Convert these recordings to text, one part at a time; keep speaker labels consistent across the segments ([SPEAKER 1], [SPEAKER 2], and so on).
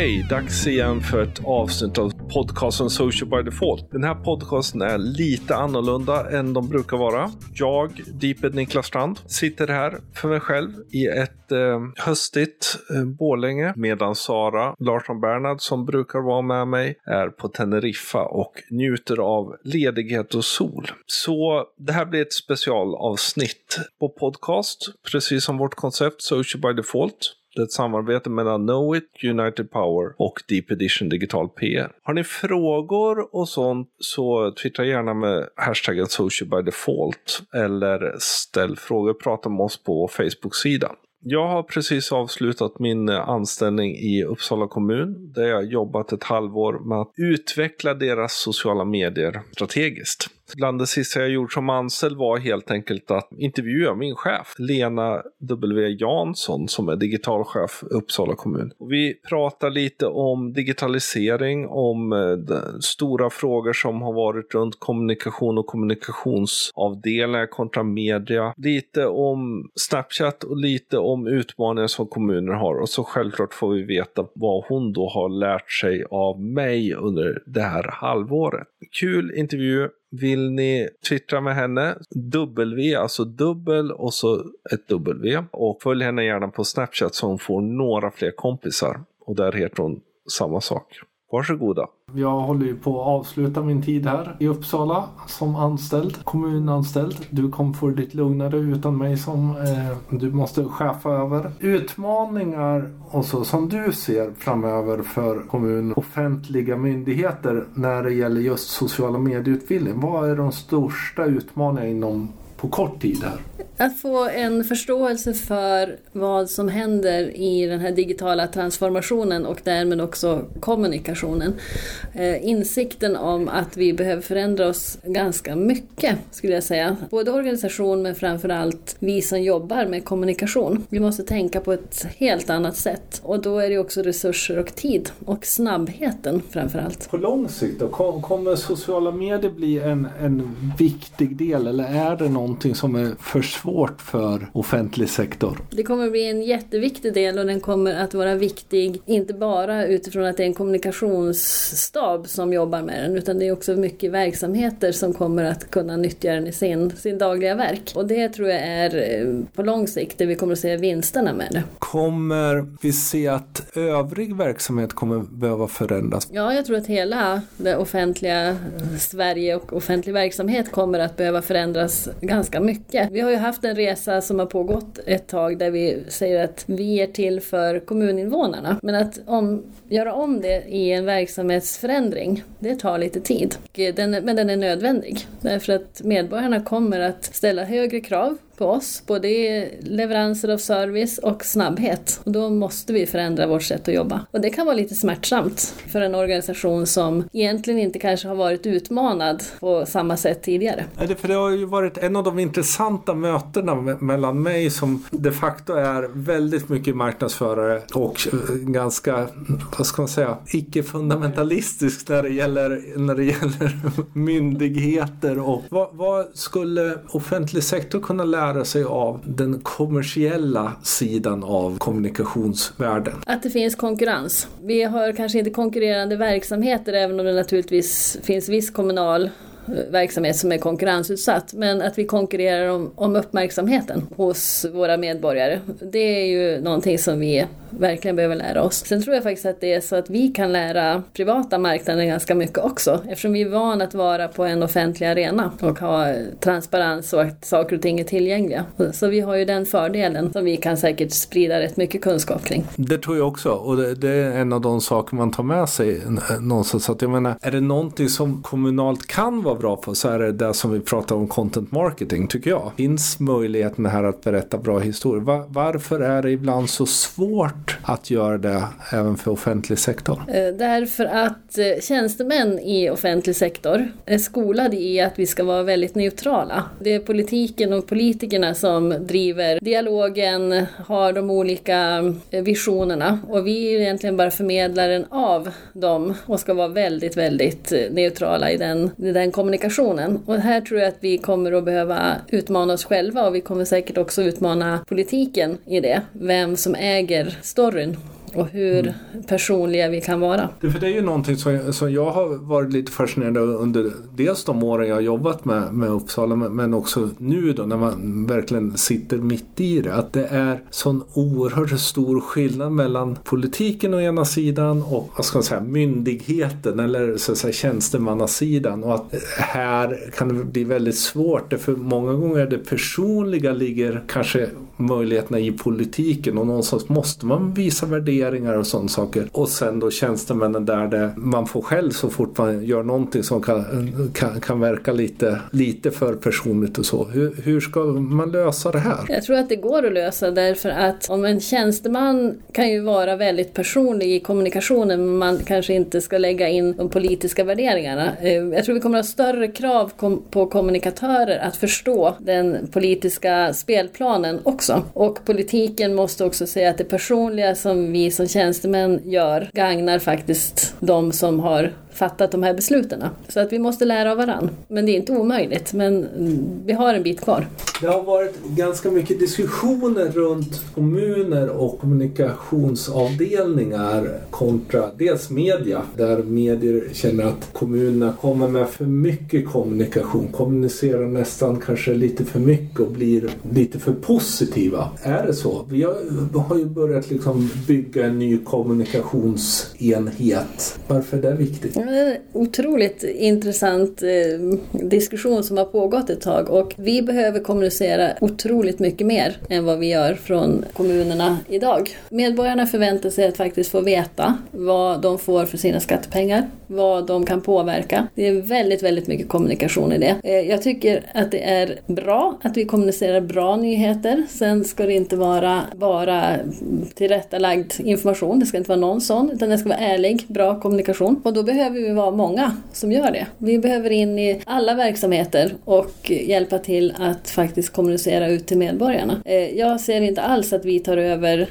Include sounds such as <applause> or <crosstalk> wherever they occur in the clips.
[SPEAKER 1] Hej! Dags igen för ett avsnitt av podcasten Social by Default. Den här podcasten är lite annorlunda än de brukar vara. Jag, Deeped Niklas Strand, sitter här för mig själv i ett eh, höstigt eh, Borlänge medan Sara Larsson Bernhard som brukar vara med mig är på Teneriffa och njuter av ledighet och sol. Så det här blir ett specialavsnitt på podcast, precis som vårt koncept Social by Default. Det är ett samarbete mellan Knowit, United Power och Deep Edition Digital PR. Har ni frågor och sånt så twittra gärna med hashtaggen SocialByDefault. eller ställ frågor, prata med oss på Facebook-sidan. Jag har precis avslutat min anställning i Uppsala kommun där jag jobbat ett halvår med att utveckla deras sociala medier strategiskt. Bland det sista jag gjort som anställd var helt enkelt att intervjua min chef, Lena W Jansson, som är digitalchef i Uppsala kommun. Och vi pratar lite om digitalisering, om eh, stora frågor som har varit runt kommunikation och kommunikationsavdelningar kontra media. Lite om Snapchat och lite om utmaningar som kommuner har. Och så självklart får vi veta vad hon då har lärt sig av mig under det här halvåret. Kul intervju vill ni twittra med henne, W, alltså dubbel och så ett W. Och följ henne gärna på Snapchat så hon får några fler kompisar. Och där heter hon samma sak. Varsågoda.
[SPEAKER 2] Jag håller ju på att avsluta min tid här i Uppsala som anställd, kommunanställd. Du kommer få det lite lugnare utan mig som eh, du måste chefa över. Utmaningar och så som du ser framöver för kommun offentliga myndigheter när det gäller just sociala medieutbildning. Vad är de största utmaningarna inom på kort tid här?
[SPEAKER 3] Att få en förståelse för vad som händer i den här digitala transformationen och därmed också kommunikationen. Eh, insikten om att vi behöver förändra oss ganska mycket skulle jag säga. Både organisation men framförallt vi som jobbar med kommunikation. Vi måste tänka på ett helt annat sätt och då är det också resurser och tid och snabbheten framförallt.
[SPEAKER 2] På lång sikt då? Kommer sociala medier bli en, en viktig del eller är det någonting som är för svårt för offentlig sektor?
[SPEAKER 3] Det kommer bli en jätteviktig del och den kommer att vara viktig inte bara utifrån att det är en kommunikationsstab som jobbar med den utan det är också mycket verksamheter som kommer att kunna nyttja den i sin, sin dagliga verk. Och det tror jag är eh, på lång sikt det vi kommer att se vinsterna med det.
[SPEAKER 2] Kommer vi se att övrig verksamhet kommer behöva förändras?
[SPEAKER 3] Ja, jag tror att hela det offentliga Sverige och offentlig verksamhet kommer att behöva förändras ganska mycket. Vi har ju haft haft en resa som har pågått ett tag där vi säger att vi är till för kommuninvånarna. Men att om, göra om det i en verksamhetsförändring, det tar lite tid. Den, men den är nödvändig. Därför att medborgarna kommer att ställa högre krav på oss, både i leveranser av service och snabbhet. Och då måste vi förändra vårt sätt att jobba. Och det kan vara lite smärtsamt för en organisation som egentligen inte kanske har varit utmanad på samma sätt tidigare.
[SPEAKER 2] Nej, för det har ju varit en av de intressanta mötena mellan mig som de facto är väldigt mycket marknadsförare och eh, ganska, vad ska man säga, icke-fundamentalistisk när det gäller, när det gäller <laughs> myndigheter och vad, vad skulle offentlig sektor kunna lära lära sig av den kommersiella sidan av kommunikationsvärlden?
[SPEAKER 3] Att det finns konkurrens. Vi har kanske inte konkurrerande verksamheter även om det naturligtvis finns viss kommunal verksamhet som är konkurrensutsatt. Men att vi konkurrerar om, om uppmärksamheten hos våra medborgare. Det är ju någonting som vi verkligen behöver lära oss. Sen tror jag faktiskt att det är så att vi kan lära privata marknaden ganska mycket också eftersom vi är vana att vara på en offentlig arena och ha transparens och att saker och ting är tillgängliga. Så vi har ju den fördelen som vi kan säkert sprida rätt mycket kunskap kring.
[SPEAKER 2] Det tror jag också och det, det är en av de saker man tar med sig någonstans. Att jag menar, är det någonting som kommunalt kan vara bra på så är det det som vi pratar om content marketing tycker jag. Finns möjligheten här att berätta bra historier. Var, varför är det ibland så svårt att göra det även för offentlig sektor?
[SPEAKER 3] Eh, därför att eh, tjänstemän i offentlig sektor är skolade i att vi ska vara väldigt neutrala. Det är politiken och politikerna som driver dialogen, har de olika eh, visionerna och vi är egentligen bara förmedlaren av dem och ska vara väldigt, väldigt neutrala i den, i den kommunikationen. Och här tror jag att vi kommer att behöva utmana oss själva och vi kommer säkert också utmana politiken i det. Vem som äger storyn och hur personliga vi kan vara.
[SPEAKER 2] Det, för det är ju någonting som, som jag har varit lite fascinerad av under dels de åren jag har jobbat med, med Uppsala men, men också nu då när man verkligen sitter mitt i det. Att det är sån oerhört stor skillnad mellan politiken å ena sidan och vad ska man säga, myndigheten eller så att säga, tjänstemannasidan. Och att här kan det bli väldigt svårt för många gånger det personliga ligger kanske möjligheterna i politiken och någonstans måste man visa värderingar och sådana saker. Och sen då tjänstemännen där det, man får själv så fort man gör någonting som kan, kan, kan verka lite, lite för personligt och så. Hur, hur ska man lösa det här?
[SPEAKER 3] Jag tror att det går att lösa därför att om en tjänsteman kan ju vara väldigt personlig i kommunikationen men man kanske inte ska lägga in de politiska värderingarna. Eh, jag tror vi kommer att ha större krav på kommunikatörer att förstå den politiska spelplanen också. Och politiken måste också säga att det personliga som vi som tjänstemän gör gagnar faktiskt de som har fattat de här besluten. Så att vi måste lära av varandra. Men det är inte omöjligt, men vi har en bit kvar.
[SPEAKER 2] Det har varit ganska mycket diskussioner runt kommuner och kommunikationsavdelningar kontra dels media. Där medier känner att kommunerna kommer med för mycket kommunikation, kommunicerar nästan kanske lite för mycket och blir lite för positiva. Är det så? Vi har, har ju börjat liksom bygga en ny kommunikationsenhet. Varför är det viktigt?
[SPEAKER 3] en otroligt intressant eh, diskussion som har pågått ett tag och vi behöver kommunicera otroligt mycket mer än vad vi gör från kommunerna idag. Medborgarna förväntar sig att faktiskt få veta vad de får för sina skattepengar, vad de kan påverka. Det är väldigt, väldigt mycket kommunikation i det. Eh, jag tycker att det är bra att vi kommunicerar bra nyheter. Sen ska det inte vara bara tillrättalagd information. Det ska inte vara någon sån, utan det ska vara ärlig, bra, bra kommunikation. Och då behöver vi vara många som gör det. Vi behöver in i alla verksamheter och hjälpa till att faktiskt kommunicera ut till medborgarna. Eh, jag ser inte alls att vi tar över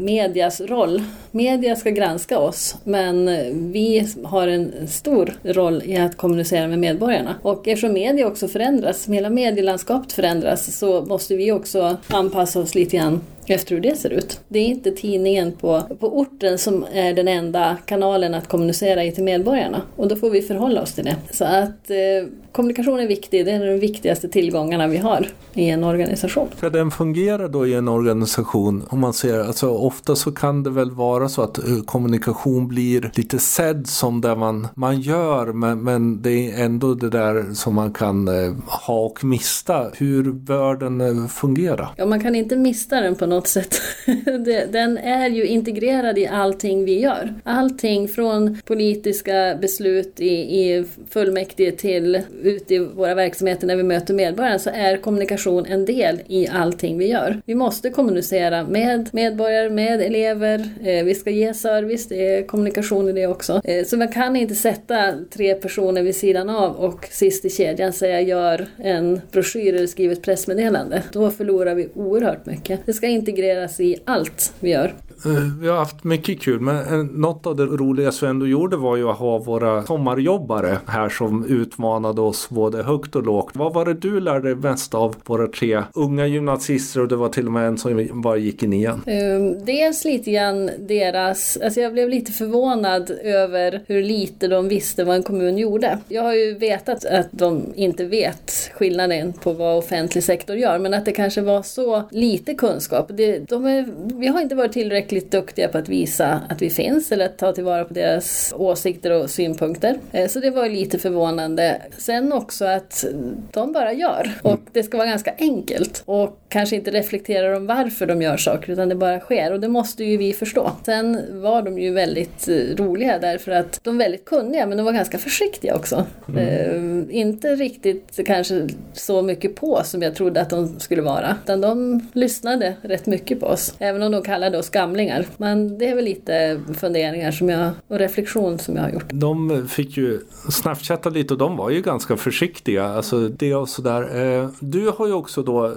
[SPEAKER 3] medias roll. Media ska granska oss, men eh, vi har en stor roll i att kommunicera med medborgarna. Och eftersom media också förändras, hela medielandskapet förändras, så måste vi också anpassa oss lite grann efter hur det ser ut. Det är inte tidningen på, på orten som är den enda kanalen att kommunicera i till medborgarna och då får vi förhålla oss till det. Så att eh, kommunikation är viktig, det är de viktigaste tillgångarna vi har i en organisation.
[SPEAKER 2] Ska den fungera då i en organisation? Om man ser, alltså ofta så kan det väl vara så att eh, kommunikation blir lite sedd som det man, man gör men, men det är ändå det där som man kan eh, ha och mista. Hur bör den eh, fungera?
[SPEAKER 3] Ja, man kan inte mista den på något sätt. <laughs> den är ju integrerad i allting vi gör. Allting från politiska beslut i, i fullmäktige till ute i våra verksamheter när vi möter medborgarna så är kommunikation en del i allting vi gör. Vi måste kommunicera med medborgare, med elever, eh, vi ska ge service, det är kommunikation i det också. Eh, så man kan inte sätta tre personer vid sidan av och sist i kedjan säga gör en broschyr eller skriv ett pressmeddelande. Då förlorar vi oerhört mycket. Det ska integreras i allt vi gör.
[SPEAKER 2] Eh, vi har haft mycket kul men eh, något av det roligaste vi ändå gjorde var ju att ha våra sommarjobbare här som utmanade oss både högt och lågt. Vad var det du lärde dig mest av våra tre unga gymnasister och det var till och med en som bara gick i nian?
[SPEAKER 3] Um, dels lite grann deras, alltså jag blev lite förvånad över hur lite de visste vad en kommun gjorde. Jag har ju vetat att de inte vet skillnaden på vad offentlig sektor gör men att det kanske var så lite kunskap. Det, de är, vi har inte varit tillräckligt tillräckligt duktiga på att visa att vi finns eller att ta tillvara på deras åsikter och synpunkter. Eh, så det var lite förvånande. Sen också att de bara gör och det ska vara ganska enkelt och kanske inte reflekterar om varför de gör saker utan det bara sker och det måste ju vi förstå. Sen var de ju väldigt eh, roliga därför att de är väldigt kunniga men de var ganska försiktiga också. Mm. Eh, inte riktigt kanske så mycket på som jag trodde att de skulle vara utan de lyssnade rätt mycket på oss. Även om de kallade oss gamla samlingar. Men det är väl lite funderingar som jag, och reflektion som jag har gjort.
[SPEAKER 2] De fick ju snapchatta lite och de var ju ganska försiktiga. Alltså det och sådär. Eh, du har ju också då eh,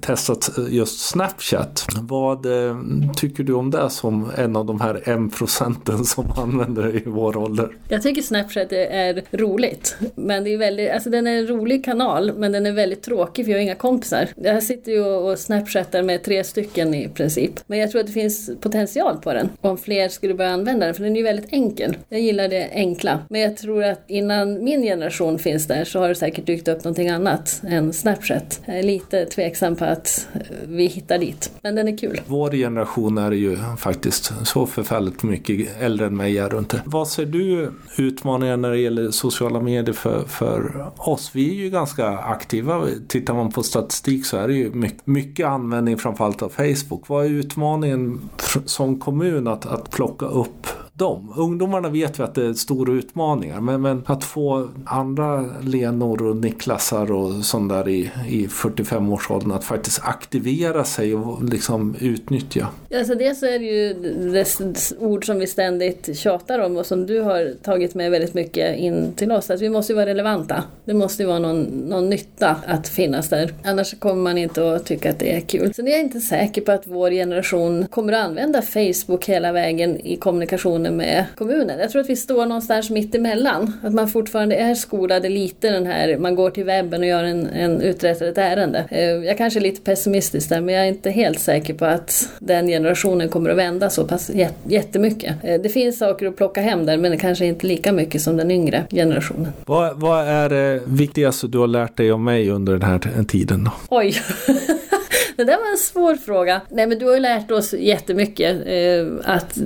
[SPEAKER 2] testat just Snapchat. Vad eh, tycker du om det som en av de här en procenten som <laughs> använder i vår ålder?
[SPEAKER 3] Jag tycker Snapchat är roligt. Men det är väldigt, alltså den är en rolig kanal men den är väldigt tråkig för jag har inga kompisar. Jag sitter ju och snapchattar med tre stycken i princip. Men jag tror att det finns potential på den. Om fler skulle börja använda den, för den är ju väldigt enkel. Jag gillar det enkla. Men jag tror att innan min generation finns där så har det säkert dykt upp någonting annat än Snapchat. Jag är lite tveksam på att eh, vi hittar dit. Men den är kul.
[SPEAKER 4] Vår generation är ju faktiskt så förfärligt mycket äldre än mig är runt det. Vad ser du utmaningar när det gäller sociala medier för, för oss? Vi är ju ganska aktiva. Tittar man på statistik så är det ju mycket, mycket användning framförallt av Facebook. Vad är utmaningen som kommun att, att plocka upp dem. Ungdomarna vet vi att det är stora utmaningar men, men att få andra Lenor och Niklasar och sånt där i, i 45-årsåldern att faktiskt aktivera sig och liksom utnyttja.
[SPEAKER 3] Alltså dels är det ju det ord som vi ständigt tjatar om och som du har tagit med väldigt mycket in till oss. Att vi måste ju vara relevanta. Det måste ju vara någon, någon nytta att finnas där. Annars kommer man inte att tycka att det är kul. Sen är jag inte säker på att vår generation kommer att använda Facebook hela vägen i kommunikationen kommunikationen med kommunen. Jag tror att vi står någonstans mitt emellan. Att man fortfarande är skolade lite den här, man går till webben och gör en, en uträttar ett ärende. Eh, jag kanske är lite pessimistisk där men jag är inte helt säker på att den generationen kommer att vända så pass jättemycket. Eh, det finns saker att plocka hem där men det kanske inte lika mycket som den yngre generationen.
[SPEAKER 4] Vad, vad är det viktigaste du har lärt dig om mig under den här tiden? Då?
[SPEAKER 3] Oj! <laughs> <laughs> Det där var en svår fråga. Nej men du har ju lärt oss jättemycket. Eh, att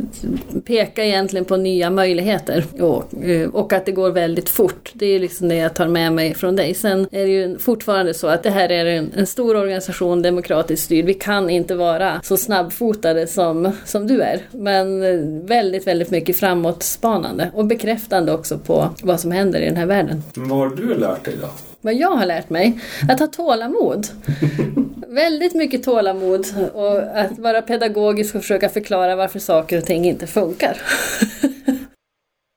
[SPEAKER 3] peka egentligen på nya möjligheter. Och, eh, och att det går väldigt fort. Det är liksom det jag tar med mig från dig. Sen är det ju fortfarande så att det här är en, en stor organisation, demokratiskt styrd. Vi kan inte vara så snabbfotade som, som du är. Men eh, väldigt, väldigt mycket framåtspanande. Och bekräftande också på vad som händer i den här världen.
[SPEAKER 4] Vad har du lärt dig då?
[SPEAKER 3] vad jag har lärt mig? Att ha tålamod. Väldigt mycket tålamod och att vara pedagogisk och försöka förklara varför saker och ting inte funkar.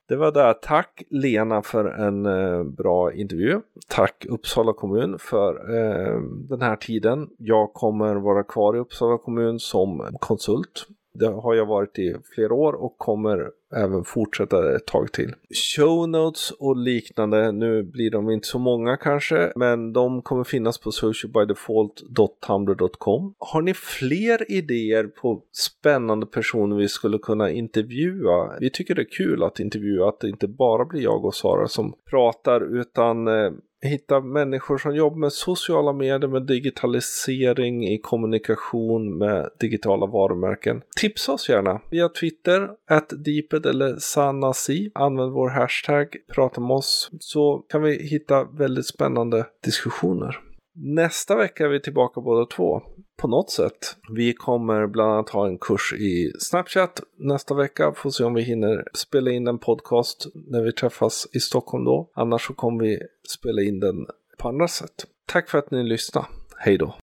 [SPEAKER 2] Det var det. Tack Lena för en eh, bra intervju. Tack Uppsala kommun för eh, den här tiden. Jag kommer vara kvar i Uppsala kommun som konsult det har jag varit i flera år och kommer även fortsätta ett tag till. Show notes och liknande, nu blir de inte så många kanske, men de kommer finnas på socialbydefault.tumblr.com. Har ni fler idéer på spännande personer vi skulle kunna intervjua? Vi tycker det är kul att intervjua, att det inte bara blir jag och Sara som pratar, utan eh, hitta människor som jobbar med sociala medier, med digitalisering i kommunikation med digitala varumärken. Tipsa oss gärna via Twitter, deeped eller sanasi. Använd vår hashtag, prata med oss, så kan vi hitta väldigt spännande diskussioner. Nästa vecka är vi tillbaka båda två på något sätt. Vi kommer bland annat ha en kurs i Snapchat nästa vecka. Får se om vi hinner spela in en podcast när vi träffas i Stockholm då. Annars så kommer vi spela in den på andra sätt. Tack för att ni lyssnade. Hej då!